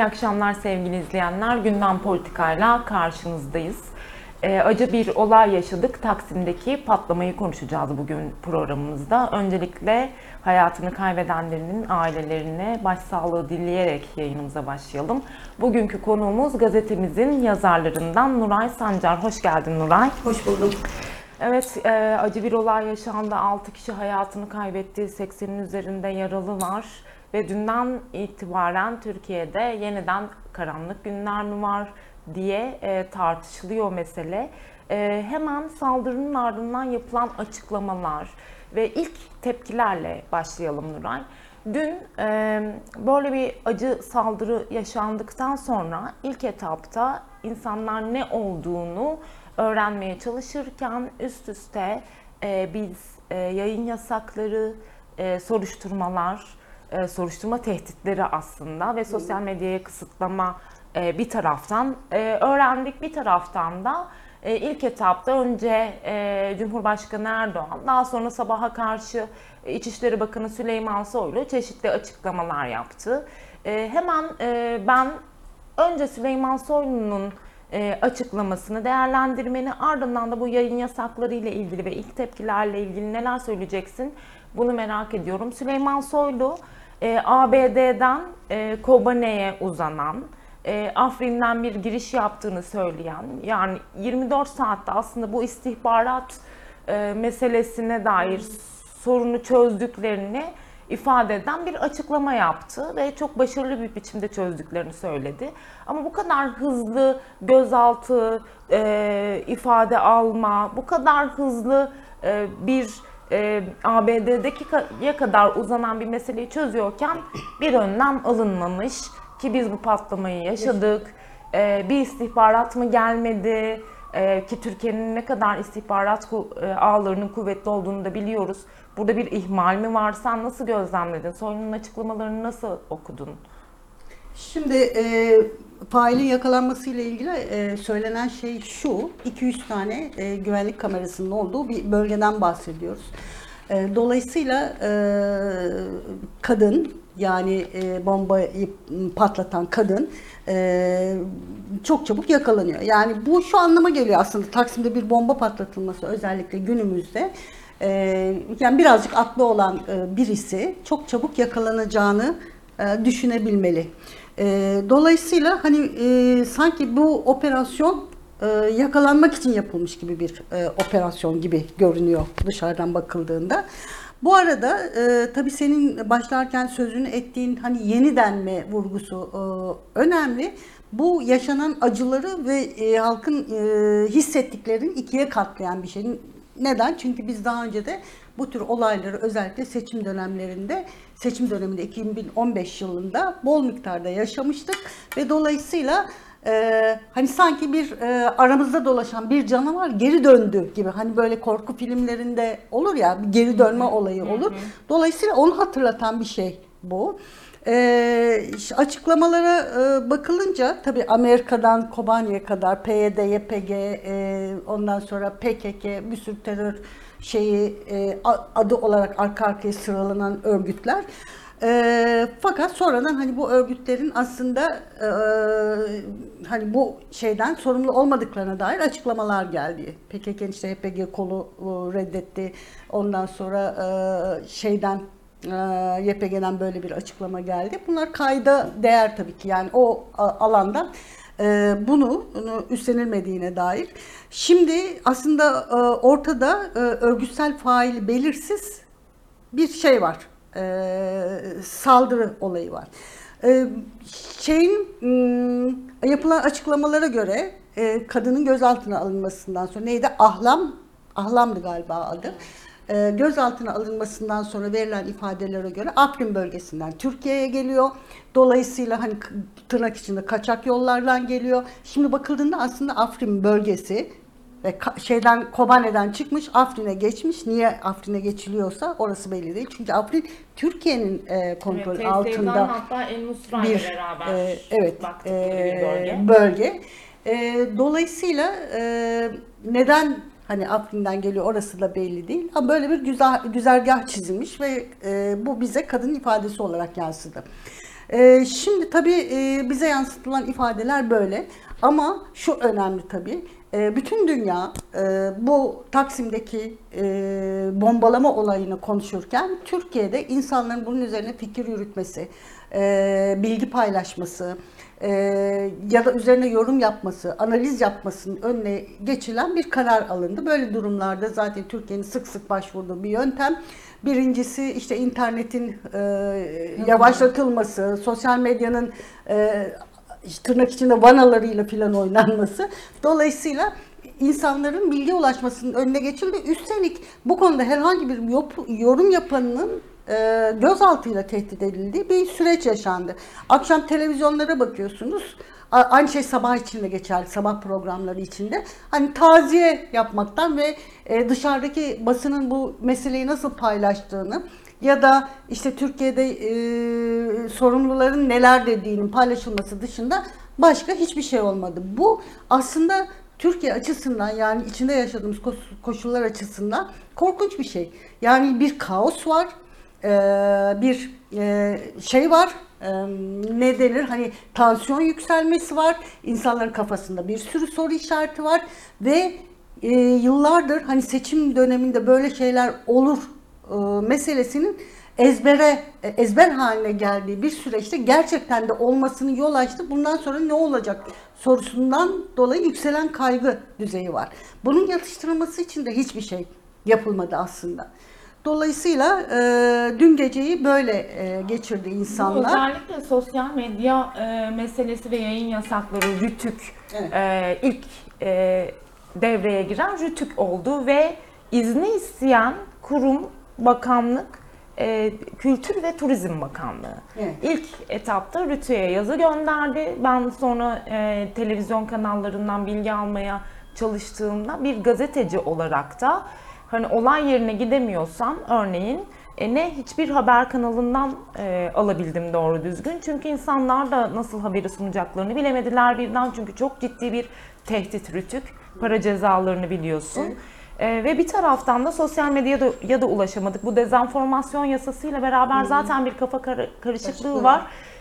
İyi akşamlar sevgili izleyenler. Gündem Politika'yla karşınızdayız. Ee, acı bir olay yaşadık. Taksim'deki patlamayı konuşacağız bugün programımızda. Öncelikle hayatını kaybedenlerinin ailelerine başsağlığı dileyerek yayınımıza başlayalım. Bugünkü konuğumuz gazetemizin yazarlarından Nuray Sancar. Hoş geldin Nuray. Hoş buldum. Evet, e, acı bir olay yaşandı. 6 kişi hayatını kaybetti. 80'in üzerinde yaralı var. Ve dünden itibaren Türkiye'de yeniden karanlık günler mi var diye e, tartışılıyor mesele. E, hemen saldırının ardından yapılan açıklamalar ve ilk tepkilerle başlayalım Nuray. Dün e, böyle bir acı saldırı yaşandıktan sonra ilk etapta insanlar ne olduğunu öğrenmeye çalışırken üst üste e, biz e, yayın yasakları, e, soruşturmalar, e, soruşturma tehditleri aslında ve sosyal medyaya kısıtlama e, bir taraftan e, öğrendik bir taraftan da ilk etapta önce Cumhurbaşkanı Erdoğan daha sonra sabaha karşı İçişleri Bakanı Süleyman Soylu çeşitli açıklamalar yaptı. Hemen ben önce Süleyman Soylu'nun e, açıklamasını değerlendirmeni ardından da bu yayın yasakları ile ilgili ve ilk tepkilerle ilgili neler söyleyeceksin bunu merak ediyorum. Süleyman Soylu e, ABD'den e, Kobane'ye uzanan e, Afrin'den bir giriş yaptığını söyleyen yani 24 saatte aslında bu istihbarat e, meselesine dair sorunu çözdüklerini ifade eden bir açıklama yaptı ve çok başarılı bir biçimde çözdüklerini söyledi. Ama bu kadar hızlı gözaltı, e, ifade alma, bu kadar hızlı e, bir e, ABD'deki ya kadar uzanan bir meseleyi çözüyorken bir önlem alınmamış ki biz bu patlamayı yaşadık. E, bir istihbarat mı gelmedi? E, ki Türkiye'nin ne kadar istihbarat e, ağlarının kuvvetli olduğunu da biliyoruz. Burada bir ihmal mi var? Sen nasıl gözlemledin? Soylu'nun açıklamalarını nasıl okudun? Şimdi e, failin yakalanmasıyla ilgili e, söylenen şey şu. 200 tane e, güvenlik kamerasının olduğu bir bölgeden bahsediyoruz. E, dolayısıyla e, kadın yani e, bombayı patlatan kadın e, çok çabuk yakalanıyor. Yani bu şu anlama geliyor aslında Taksim'de bir bomba patlatılması özellikle günümüzde yani birazcık aklı olan e, birisi çok çabuk yakalanacağını e, düşünebilmeli. E, dolayısıyla hani e, sanki bu operasyon yakalanmak için yapılmış gibi bir operasyon gibi görünüyor dışarıdan bakıldığında. Bu arada e, tabii senin başlarken sözünü ettiğin hani yeniden mi vurgusu e, önemli. Bu yaşanan acıları ve e, halkın e, hissettiklerini ikiye katlayan bir şey. Neden? Çünkü biz daha önce de bu tür olayları özellikle seçim dönemlerinde, seçim döneminde 2015 yılında bol miktarda yaşamıştık ve dolayısıyla e, hani sanki bir e, aramızda dolaşan bir canavar geri döndü gibi hani böyle korku filmlerinde olur ya bir geri dönme olayı olur. Dolayısıyla onu hatırlatan bir şey bu. E, açıklamalara e, bakılınca tabii Amerika'dan Kobani'ye kadar PYD, YPG, e, ondan sonra PKK bir sürü terör şeyi e, adı olarak arka arkaya sıralanan örgütler. E, fakat sonradan hani bu örgütlerin aslında e, hani bu şeyden sorumlu olmadıklarına dair açıklamalar geldi. PKK'nin işte HPG kolu e, reddetti. Ondan sonra e, şeyden e, YPG'den böyle bir açıklama geldi. Bunlar kayda değer tabii ki yani o a, alanda e, bunu, üstlenilmediğine dair. Şimdi aslında e, ortada e, örgütsel fail belirsiz bir şey var. Saldırı olayı var. Şeyin m, yapılan açıklamalara göre kadının gözaltına alınmasından sonra neydi? Ahlam, ahlamdı galiba adı. E, gözaltına alınmasından sonra verilen ifadelere göre Afrin bölgesinden Türkiye'ye geliyor. Dolayısıyla hani tırnak içinde kaçak yollardan geliyor. Şimdi bakıldığında aslında Afrin bölgesi ve şeyden Kobane'den çıkmış Afrin'e geçmiş. Niye Afrin'e geçiliyorsa orası belli değil. Çünkü Afrin Türkiye'nin e, kontrol Evet, altında hatta bir beraber e, evet e, bir bölge. bölge. E, dolayısıyla e, neden hani Afrin'den geliyor orası da belli değil. Ama böyle bir güzel güzergah çizilmiş ve e, bu bize kadın ifadesi olarak yansıdı. Ee, şimdi tabii e, bize yansıtılan ifadeler böyle. Ama şu önemli tabii. E, bütün dünya e, bu Taksim'deki e, bombalama olayını konuşurken Türkiye'de insanların bunun üzerine fikir yürütmesi, e, bilgi paylaşması e, ya da üzerine yorum yapması, analiz yapmasının önüne geçilen bir karar alındı. Böyle durumlarda zaten Türkiye'nin sık sık başvurduğu bir yöntem. Birincisi işte internetin e, yavaşlatılması, sosyal medyanın e, tırnak içinde vanalarıyla filan oynanması. Dolayısıyla insanların bilgi ulaşmasının önüne geçildi. Üstelik bu konuda herhangi bir yorum yapanının e, gözaltıyla tehdit edildiği bir süreç yaşandı. Akşam televizyonlara bakıyorsunuz. Aynı şey sabah içinde geçerli, sabah programları içinde. Hani taziye yapmaktan ve e, dışarıdaki basının bu meseleyi nasıl paylaştığını ya da işte Türkiye'de e, sorumluların neler dediğinin paylaşılması dışında başka hiçbir şey olmadı. Bu aslında Türkiye açısından yani içinde yaşadığımız koşullar açısından korkunç bir şey. Yani bir kaos var, bir e, şey var, e, ne denir hani tansiyon yükselmesi var, insanların kafasında bir sürü soru işareti var ve e, yıllardır hani seçim döneminde böyle şeyler olur meselesinin ezbere ezber haline geldiği bir süreçte gerçekten de olmasını yol açtı. Bundan sonra ne olacak sorusundan dolayı yükselen kaygı düzeyi var. Bunun yatıştırılması için de hiçbir şey yapılmadı aslında. Dolayısıyla e, dün geceyi böyle e, geçirdi Bu insanlar. özellikle sosyal medya e, meselesi ve yayın yasakları Rütük Evet. e, ilk e, devreye giren Rütük oldu ve izni isteyen kurum, bakanlık e, Kültür ve Turizm Bakanlığı. Evet. İlk etapta Rütü'ye yazı gönderdi. Ben sonra e, televizyon kanallarından bilgi almaya çalıştığımda bir gazeteci olarak da hani olay yerine gidemiyorsam örneğin e, ne hiçbir haber kanalından e, alabildim doğru düzgün. Çünkü insanlar da nasıl haberi sunacaklarını bilemediler birden. Çünkü çok ciddi bir tehdit rütük. Para cezalarını biliyorsun. E, ve bir taraftan da sosyal medyaya da, ya da ulaşamadık. Bu dezenformasyon yasasıyla beraber zaten bir kafa kar- Karışıklığı var.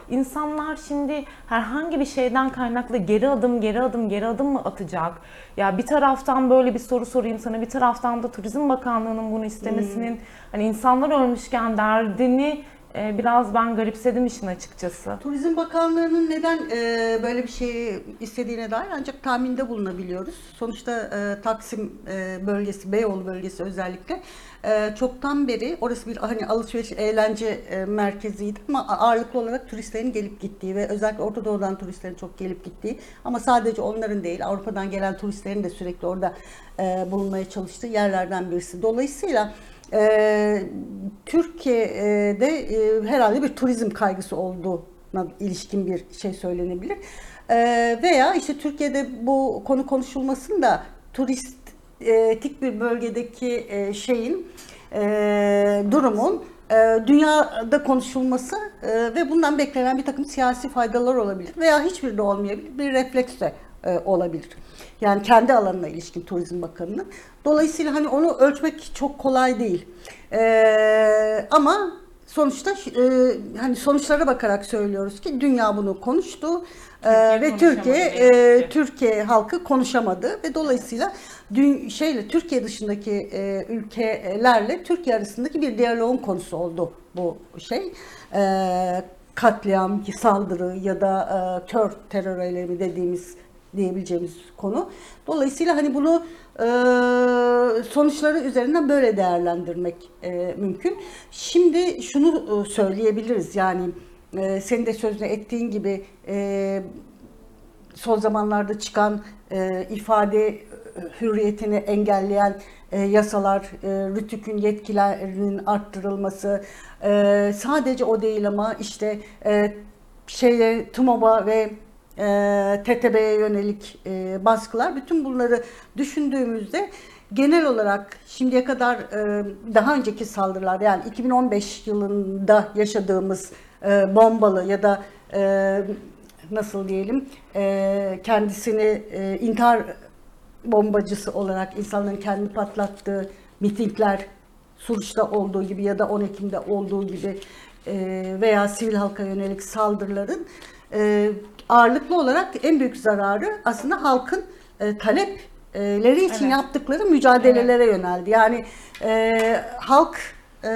İnsanlar şimdi herhangi bir şeyden kaynaklı geri adım, geri adım, geri adım mı atacak? Ya bir taraftan böyle bir soru sorayım sana, bir taraftan da Turizm Bakanlığı'nın bunu istemesinin hani insanlar ölmüşken derdini e, biraz ben garipsedim işin açıkçası. Turizm Bakanlığı'nın neden e, böyle bir şeyi istediğine dair ancak tahminde bulunabiliyoruz. Sonuçta e, Taksim e, bölgesi, Beyoğlu bölgesi özellikle e, çoktan beri orası bir hani alışveriş eğlence e, merkeziydi ama ağırlıklı olarak turistlerin gelip gittiği ve özellikle Orta Doğu'dan turistlerin çok gelip gittiği ama sadece onların değil Avrupa'dan gelen turistlerin de sürekli orada e, bulunmaya çalıştığı yerlerden birisi. Dolayısıyla e, Türkiye'de e, herhalde bir turizm kaygısı olduğuna ilişkin bir şey söylenebilir. E, veya işte Türkiye'de bu konu konuşulmasında turistik bir bölgedeki e, şeyin e, durumun e, dünyada konuşulması e, ve bundan beklenen bir takım siyasi faydalar olabilir veya hiçbir de olmayabilir bir refleks de e, olabilir. Yani kendi alanına ilişkin Turizm Bakanı'nın. Dolayısıyla hani onu ölçmek çok kolay değil. E, ama sonuçta e, hani sonuçlara bakarak söylüyoruz ki dünya bunu konuştu E, ve Türkiye e. Türkiye halkı konuşamadı ve dolayısıyla dün şeyle Türkiye dışındaki e, ülkelerle Türkiye arasındaki bir diyaloğun konusu oldu bu şey. E, katliam, saldırı ya da e, kör terör eylemi dediğimiz diyebileceğimiz konu. Dolayısıyla hani bunu e, sonuçları üzerinden böyle değerlendirmek e, mümkün. Şimdi şunu e, söyleyebiliriz yani e, senin de sözüne ettiğin gibi e, son zamanlarda çıkan e, ifade hürriyetini engelleyen e, yasalar, e, RTÜK'ün yetkilerinin arttırılması, e, sadece o değil ama işte e, şeye TMOB'a ve e, TTB'ye yönelik e, baskılar, bütün bunları düşündüğümüzde genel olarak şimdiye kadar e, daha önceki saldırılar yani 2015 yılında yaşadığımız e, bombalı ya da e, nasıl diyelim e, kendisini e, intihar bombacısı olarak insanların kendi patlattığı mitingler Suruç'ta olduğu gibi ya da 10 Ekim'de olduğu gibi e, veya sivil halka yönelik saldırıların e, ağırlıklı olarak en büyük zararı aslında halkın e, talepleri için Evet. yaptıkları mücadelelere yöneldi. Yani e, halk e,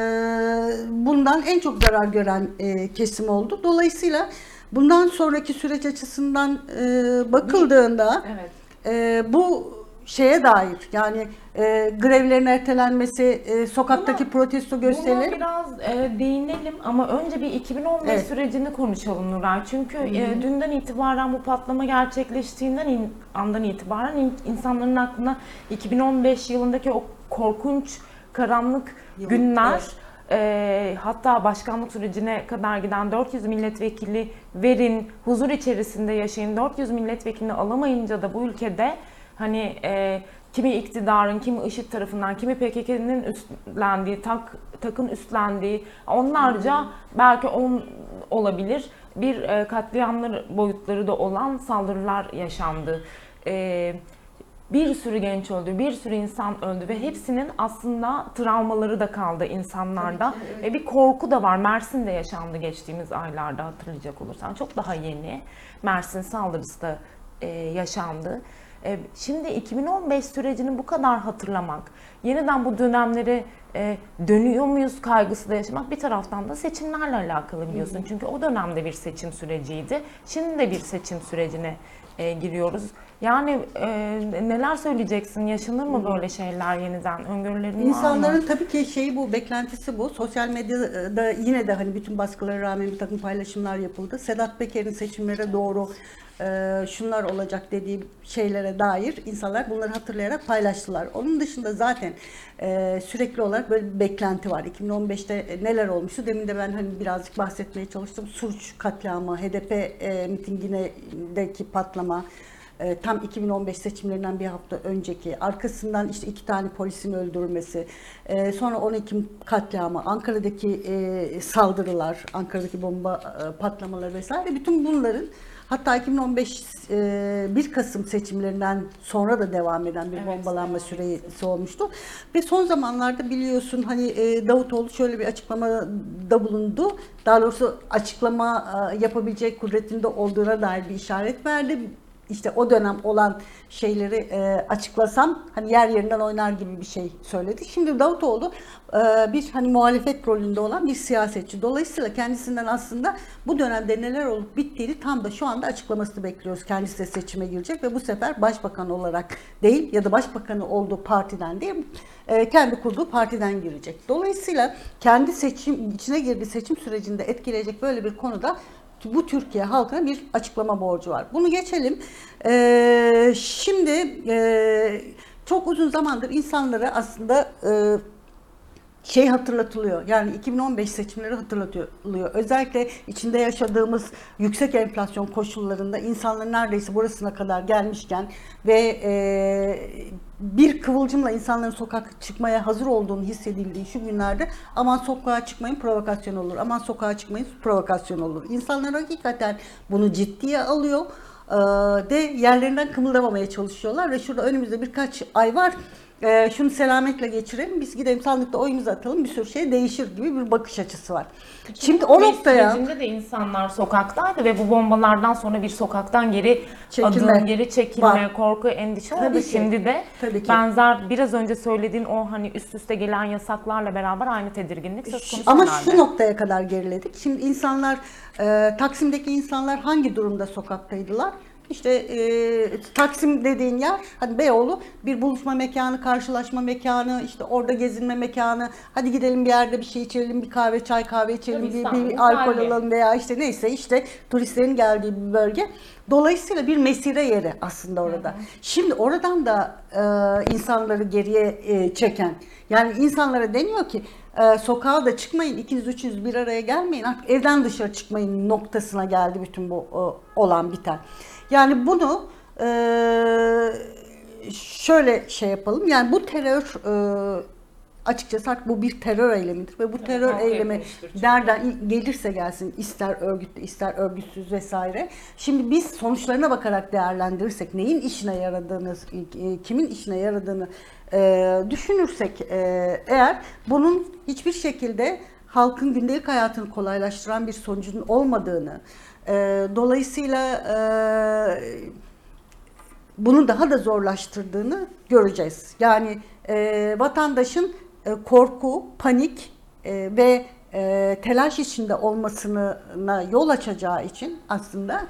bundan en çok zarar gören e, kesim oldu. Dolayısıyla bundan sonraki süreç açısından e, bakıldığında Evet. e, bu şeye dair yani e, grevlerin ertelenmesi, e, sokaktaki protesto Buna gösterileri biraz e, değinelim ama önce bir 2015 Evet. sürecini konuşalım Nuray. Çünkü e, dünden itibaren bu patlama gerçekleştiğinden in- andan itibaren in- insanların aklına 2015 yılındaki o korkunç karanlık Yıl, günler evet. e, hatta başkanlık sürecine kadar giden 400 milletvekili verin, huzur içerisinde yaşayın. 400 milletvekilini alamayınca da bu ülkede hani e, kimi iktidarın, kimi IŞİD tarafından, kimi PKK'nın üstlendiği, tak, takın üstlendiği, onlarca belki on olabilir bir e, katliamlar boyutları da olan saldırılar yaşandı. E, bir sürü genç öldü, bir sürü insan öldü ve hepsinin aslında travmaları da kaldı insanlarda. Ki, evet. Ve bir korku da var. Mersin'de yaşandı geçtiğimiz aylarda hatırlayacak olursan. Çok daha yeni. Mersin saldırısı da e, yaşandı. E, şimdi 2015 sürecini bu kadar hatırlamak, yeniden bu dönemleri e, dönüyor muyuz kaygısı da yaşamak bir taraftan da seçimlerle alakalı biliyorsun. Çünkü o dönemde bir seçim süreciydi. Şimdi de bir seçim sürecine e, giriyoruz. Yani e, neler söyleyeceksin? Yaşanır mı böyle şeyler yeniden? Öngörülerin var mı? İnsanların tabii ki şeyi bu, beklentisi bu. Sosyal medyada yine de hani bütün baskılara rağmen bir takım paylaşımlar yapıldı. Sedat Peker'in seçimlere doğru e, şunlar olacak dediği şeylere dair insanlar bunları hatırlayarak paylaştılar. Onun dışında zaten e, sürekli olarak böyle bir beklenti var. 2015'te neler olmuştu? Demin de ben hani birazcık bahsetmeye çalıştım. Suç katliamı, HDP e, mitingindeki patlama, e, tam 2015 seçimlerinden bir hafta önceki, arkasından işte iki tane polisin öldürülmesi, e, sonra 10 Ekim katliamı, Ankara'daki e, saldırılar, Ankara'daki bomba e, patlamaları vesaire bütün bunların hatta 2015 e, 1 Kasım seçimlerinden sonra da devam eden bir Evet, bombalanma süresi olmuştu. Ve son zamanlarda biliyorsun hani e, Davutoğlu şöyle bir açıklamada bulundu. Daha doğrusu açıklama e, yapabilecek kudretinde olduğuna dair bir işaret verdi işte o dönem olan şeyleri e, açıklasam hani yer yerinden oynar gibi bir şey söyledi. Şimdi Davutoğlu e, bir hani muhalefet rolünde olan bir siyasetçi. Dolayısıyla kendisinden aslında bu dönemde neler olup bittiğini tam da şu anda açıklamasını bekliyoruz. Kendisi de seçime girecek ve bu sefer başbakan olarak değil ya da başbakanı olduğu partiden değil e, kendi kurduğu partiden girecek. Dolayısıyla kendi seçim içine girdiği seçim sürecinde etkileyecek böyle bir konuda bu Türkiye halkına bir açıklama borcu var. Bunu geçelim. Ee, şimdi e, çok uzun zamandır insanlara aslında e, şey hatırlatılıyor. Yani 2015 seçimleri hatırlatılıyor. Özellikle içinde yaşadığımız yüksek enflasyon koşullarında insanların neredeyse burasına kadar gelmişken ve e, bir kıvılcımla insanların sokak çıkmaya hazır olduğunu hissedildiği şu günlerde aman sokağa çıkmayın provokasyon olur. Aman sokağa çıkmayın provokasyon olur. İnsanlar hakikaten bunu ciddiye alıyor de yerlerinden kımıldamamaya çalışıyorlar ve şurada önümüzde birkaç ay var. E, şunu selametle geçirelim, biz gidelim sandıkta oyumuzu atalım, bir sürü şey değişir gibi bir bakış açısı var. Şimdi o 2015 noktaya sürecinde de insanlar sokaktaydı ve bu bombalardan sonra bir sokaktan geri Çekilme adım, geri çekilme, var. korku, endişe Tabii oldu. ki. Şimdi de Tabii ki. benzer biraz önce söylediğin o hani üst üste gelen yasaklarla beraber aynı tedirginlik söz konusu Ama herhalde. şu noktaya kadar geriledik. Şimdi insanlar, e, Taksim'deki insanlar hangi durumda sokaktaydılar? İşte e, Taksim dediğin yer, hani Beyoğlu bir buluşma mekanı, karşılaşma mekanı, işte orada gezinme mekanı. Hadi gidelim bir yerde bir şey içelim, bir kahve, çay kahve içelim, Tabii bir, İstanbul, bir alkol alalım veya işte neyse işte turistlerin geldiği bir bölge. Dolayısıyla bir mesire yeri aslında orada. Şimdi oradan da e, insanları geriye e, çeken, yani insanlara deniyor ki e, sokağa da çıkmayın, ikiniz üçünüz bir araya gelmeyin, artık evden dışarı çıkmayın noktasına geldi bütün bu e, olan biten. Yani bunu e, şöyle şey yapalım, yani bu terör e, açıkçası artık bu bir terör eylemidir ve bu terör halka eylemi nereden gelirse gelsin ister örgütlü ister örgütsüz vesaire. Şimdi biz sonuçlarına bakarak değerlendirirsek neyin işine yaradığını, e, kimin işine yaradığını e, düşünürsek e, eğer bunun hiçbir şekilde halkın gündelik hayatını kolaylaştıran bir sonucun olmadığını, e, dolayısıyla e, bunu daha da zorlaştırdığını göreceğiz. Yani e, vatandaşın e, korku, panik e, ve e, telaş içinde olmasına yol açacağı için aslında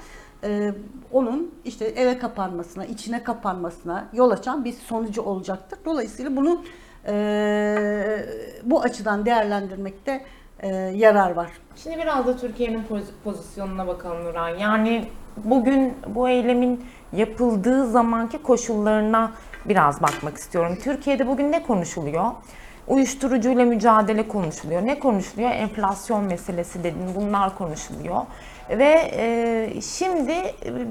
e, onun işte eve kapanmasına, içine kapanmasına yol açan bir sonucu olacaktır. Dolayısıyla bunu e, bu açıdan değerlendirmekte e, yarar var. Şimdi biraz da Türkiye'nin poz- pozisyonuna bakalım Nuran. Yani bugün bu eylemin yapıldığı zamanki koşullarına biraz bakmak istiyorum. Türkiye'de bugün ne konuşuluyor? Uyuşturucuyla mücadele konuşuluyor. Ne konuşuluyor? Enflasyon meselesi dedin. Bunlar konuşuluyor. Ve e, şimdi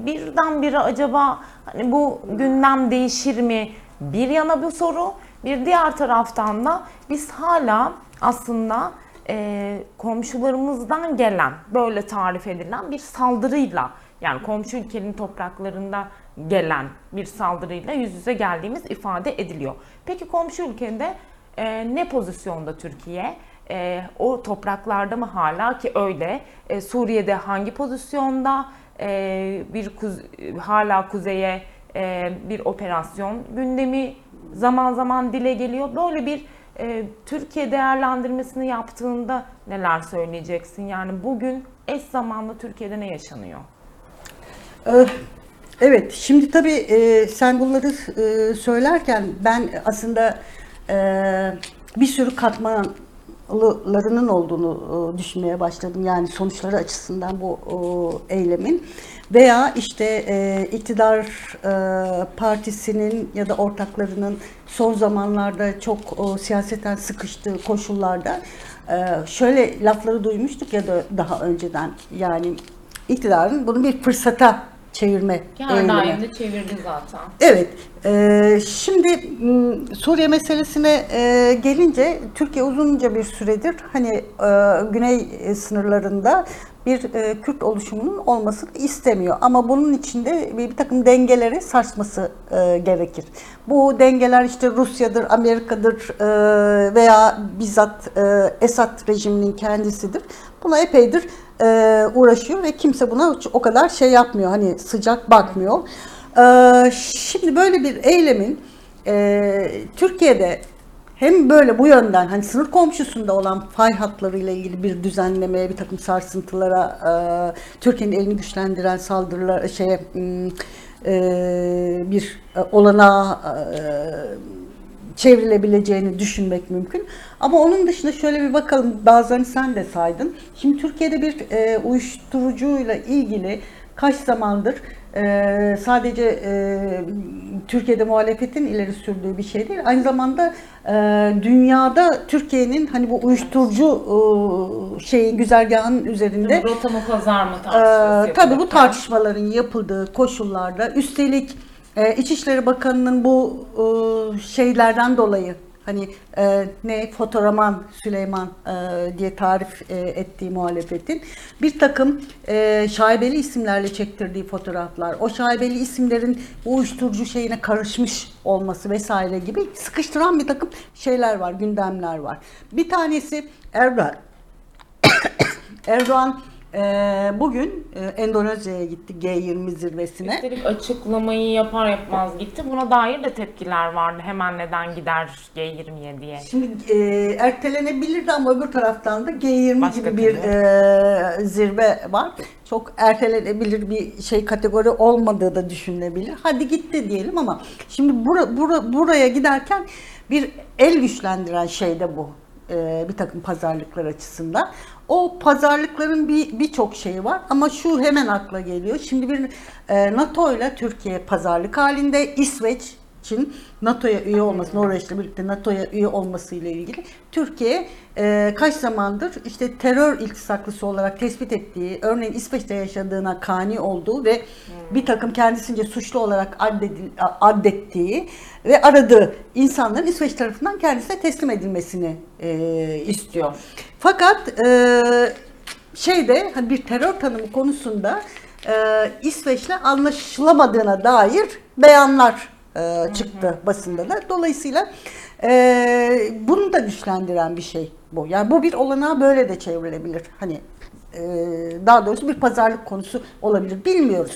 birdenbire acaba hani bu gündem değişir mi? Bir yana bu soru, bir diğer taraftan da biz hala aslında e, komşularımızdan gelen böyle tarif edilen bir saldırıyla yani komşu ülkenin topraklarında gelen bir saldırıyla yüz yüze geldiğimiz ifade ediliyor. Peki komşu ülkede e, ne pozisyonda Türkiye? E, o topraklarda mı hala ki öyle? E, Suriye'de hangi pozisyonda? E, bir kuz- hala kuzeye e, bir operasyon gündemi zaman zaman dile geliyor. Böyle bir e, Türkiye değerlendirmesini yaptığında neler söyleyeceksin? Yani bugün eş zamanlı Türkiye'de ne yaşanıyor? Ee, Evet, şimdi tabii e, sen bunları e, söylerken ben aslında e, bir sürü katmanlarının olduğunu e, düşünmeye başladım. Yani sonuçları açısından bu e, eylemin veya işte e, iktidar e, partisinin ya da ortaklarının son zamanlarda çok siyaseten sıkıştığı koşullarda şöyle lafları duymuştuk ya da daha önceden yani iktidarın bunu bir fırsata çevirme daim de çevirdi zaten. Evet. e, şimdi Suriye meselesine e, gelince Türkiye uzunca bir süredir hani e, güney sınırlarında bir e, Kürt oluşumunun olmasını istemiyor. Ama bunun içinde bir, bir takım dengeleri sarsması e, gerekir. Bu dengeler işte Rusya'dır, Amerika'dır e, veya bizzat e, Esad rejiminin kendisidir. Buna epeydir e, uğraşıyor ve kimse buna o kadar şey yapmıyor. Hani sıcak bakmıyor. Ee, Şimdi böyle bir eylemin e, Türkiye'de hem böyle bu yönden hani sınır komşusunda olan fay hatlarıyla ilgili bir düzenlemeye, bir takım sarsıntılara, e, Türkiye'nin elini güçlendiren saldırılar, şeye m, e, bir e, olanağa e, çevrilebileceğini düşünmek mümkün. Ama onun dışında şöyle bir bakalım, bazılarını sen de saydın. Şimdi Türkiye'de bir e, uyuşturucuyla ilgili kaç zamandır e, sadece e, Türkiye'de muhalefetin ileri sürdüğü bir şey değil. Aynı zamanda e, dünyada Türkiye'nin hani bu uyuşturucu e, şeyin güzergahının üzerinde Rota mı pazar mı ee, tartışması tabii bu tartışmaların yapıldığı koşullarda üstelik e, İçişleri Bakanı'nın bu e, şeylerden dolayı hani e, ne fotoğraman Süleyman e, diye tarif e, ettiği muhalefetin bir takım e, şaibeli isimlerle çektirdiği fotoğraflar, o şaibeli isimlerin uyuşturucu şeyine karışmış olması vesaire gibi sıkıştıran bir takım şeyler var, gündemler var. Bir tanesi Erdoğan. Erdoğan e, bugün e, Endonezya'ya gitti G20 zirvesine. Üstelik açıklamayı yapar yapmaz gitti. Buna dair de tepkiler vardı. Hemen neden gider G20'ye diye. Şimdi e, ertelenebilirdi ama öbür taraftan da G20 Başka gibi bir e, zirve var. Çok ertelenebilir bir şey kategori olmadığı da düşünülebilir. Hadi gitti diyelim ama şimdi bura, bura, buraya giderken bir el güçlendiren şey de bu. E, bir takım pazarlıklar açısından. O pazarlıkların bir birçok şeyi var ama şu hemen akla geliyor. Şimdi bir e, NATO ile Türkiye pazarlık halinde İsveç için NATO'ya üye olması, Norveç'le birlikte NATO'ya üye olması ile ilgili Türkiye e, kaç zamandır işte terör iltisaklısı olarak tespit ettiği, örneğin İsveç'te yaşadığına kani olduğu ve bir takım kendisince suçlu olarak addedil, addettiği ve aradığı insanların İsveç tarafından kendisine teslim edilmesini e, istiyor. Fakat e, şeyde hani bir terör tanımı konusunda e, İsveç'le anlaşılamadığına dair beyanlar e, çıktı basında da. Dolayısıyla Ee, bunu da güçlendiren bir şey bu. Yani bu bir olanağı böyle de çevrilebilir. Hani e, daha doğrusu bir pazarlık konusu olabilir. Bilmiyoruz.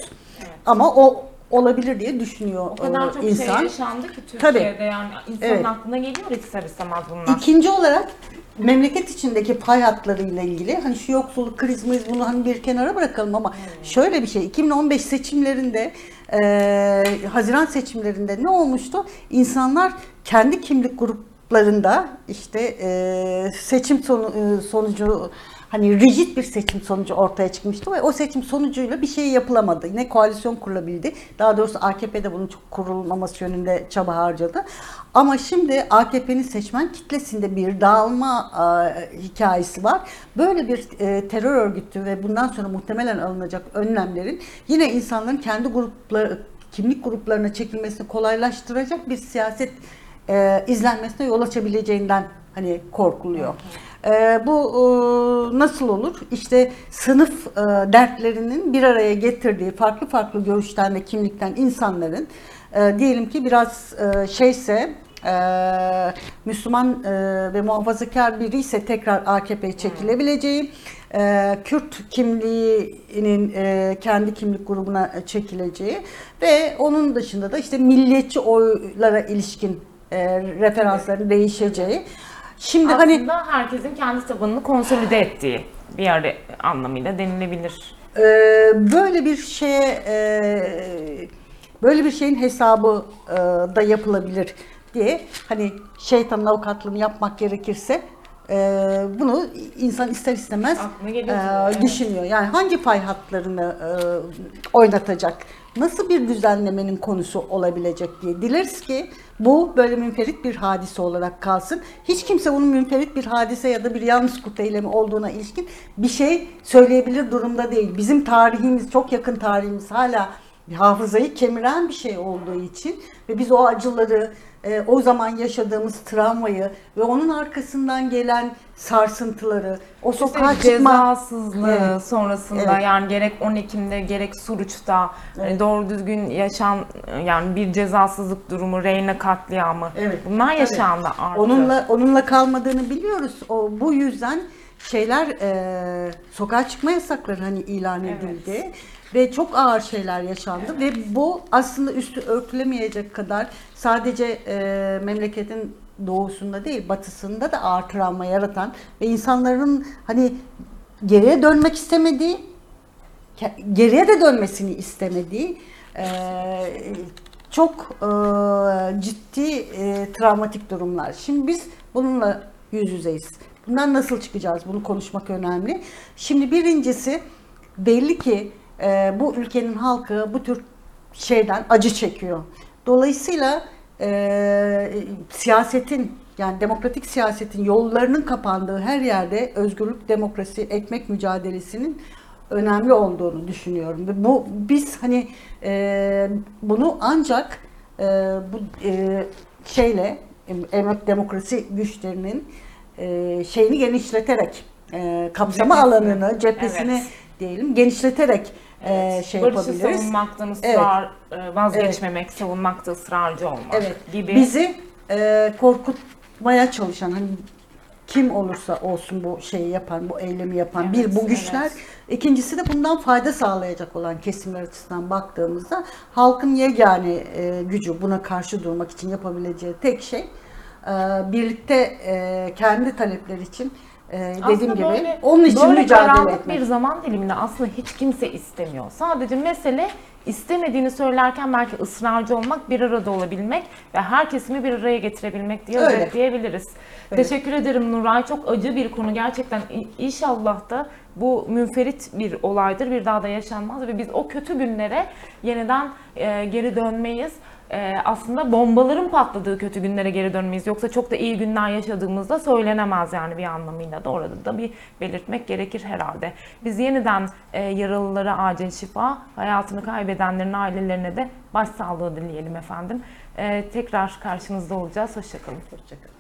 Ama o olabilir diye düşünüyor O kadar e, çok insan. şey yaşandı ki Tabii. Türkiye'de yani insanın Evet. aklına geliyor ister istemez bunlar. İkinci olarak memleket içindeki pay hatlarıyla ilgili hani şu yoksulluk krizmiz bunu hani bir kenara bırakalım ama şöyle bir şey 2015 seçimlerinde e, Haziran seçimlerinde ne olmuştu? İnsanlar kendi kimlik gruplarında işte e, seçim sonu, e, sonucu hani rigid bir seçim sonucu ortaya çıkmıştı ve o seçim sonucuyla bir şey yapılamadı. Ne koalisyon kurulabildi. Daha doğrusu AKP de bunun çok kurulmaması yönünde çaba harcadı. Ama şimdi AKP'nin seçmen kitlesinde bir dağılma e, hikayesi var. Böyle bir e, terör örgütü ve bundan sonra muhtemelen alınacak önlemlerin yine insanların kendi grupları kimlik gruplarına çekilmesini kolaylaştıracak bir siyaset e, izlenmesine yol açabileceğinden hani korkuluyor. E, bu e, nasıl olur? İşte sınıf e, dertlerinin bir araya getirdiği farklı farklı görüşten ve kimlikten insanların e, diyelim ki biraz e, şeyse e, Müslüman e, ve muhafazakar biri ise tekrar AKP'ye çekilebileceği, e, Kürt kimliğinin e, kendi kimlik grubuna çekileceği ve onun dışında da işte milliyetçi oylara ilişkin e, referansların değişeceği. Şimdi hani Aslında herkesin kendi tabanını konsolide ettiği bir yer anlamıyla denilebilir. Ee, böyle bir şeye e, böyle bir şeyin hesabı e, da yapılabilir diye hani şeytanın avukatlığını yapmak gerekirse e, bunu insan ister istemez Aklına geliyor e, düşünüyor. Yani hangi pay hatlarını e, oynatacak? Nasıl bir düzenlemenin konusu olabilecek diye. Dileriz ki bu böyle münferit bir hadise olarak kalsın. Hiç kimse bunun münferit bir hadise ya da bir yalnız kurt eylemi olduğuna ilişkin bir şey söyleyebilir durumda değil. Bizim tarihimiz, çok yakın tarihimiz hala hafızayı kemiren bir şey olduğu için ve biz o acıları, e, o zaman yaşadığımız travmayı ve onun arkasından gelen sarsıntıları, o sokağa İşte çıkma cezasızlığı Evet. sonrasında Evet. yani gerek 10 Ekim'de gerek Suruç'ta hani doğru düzgün yaşan yani bir cezasızlık durumu, Reyna katliamı Evet. bunlar yaşandı artık. Onunla onunla kalmadığını biliyoruz. O bu yüzden şeyler e, sokağa çıkma yasakları hani ilan Evet. edildi ve çok ağır şeyler yaşandı ve bu aslında üstü örtülemeyecek kadar sadece e, memleketin doğusunda değil batısında da ağır travma yaratan ve insanların hani geriye dönmek istemediği geriye de dönmesini istemediği e, çok e, ciddi e, travmatik durumlar. Şimdi biz bununla yüz yüzeyiz. Bundan nasıl çıkacağız? Bunu konuşmak önemli. Şimdi birincisi belli ki e, bu ülkenin halkı bu tür şeyden acı çekiyor. Dolayısıyla e, siyasetin yani demokratik siyasetin yollarının kapandığı her yerde özgürlük, demokrasi, ekmek mücadelesinin önemli olduğunu düşünüyorum. Bu biz hani e, bunu ancak e, bu e, şeyle emek demokrasi güçlerinin e, şeyini genişleterek e, kapsama Cephesini. alanını, cephesini Evet. diyelim genişleterek e, şey Barışı yapabiliriz. savunmaktan ısrar, e, vazgeçmemek, savunmakta ısrarcı olmak Evet. gibi. Bizi e, korkutmaya çalışan hani kim olursa olsun bu şeyi yapan, bu eylemi yapan Evet, bir bu güçler. evet. İkincisi de bundan fayda sağlayacak olan kesimler açısından baktığımızda halkın yegane e, gücü buna karşı durmak için yapabileceği tek şey birlikte e, kendi talepleri için e, dediğim Aslında gibi böyle- onun için böyle mücadele etmek. bir zaman diliminde aslında hiç kimse istemiyor. Sadece mesele istemediğini söylerken belki ısrarcı olmak, bir arada olabilmek ve her kesimi bir araya getirebilmek diye Öyle. özetleyebiliriz. Öyle. Teşekkür ederim Nuray. Çok acı bir konu gerçekten. İnşallah da bu münferit bir olaydır. Bir daha da yaşanmaz ve biz o kötü günlere yeniden e, geri dönmeyiz. E, aslında bombaların patladığı kötü günlere geri dönmeyiz. Yoksa çok da iyi günler yaşadığımızda söylenemez yani bir anlamıyla da orada da bir belirtmek gerekir herhalde. Biz yeniden e, yaralılara acil şifa, hayatını kaybedenlerin ailelerine de başsağlığı dileyelim efendim. E, tekrar karşınızda olacağız. Hoşçakalın. Hoşçakalın.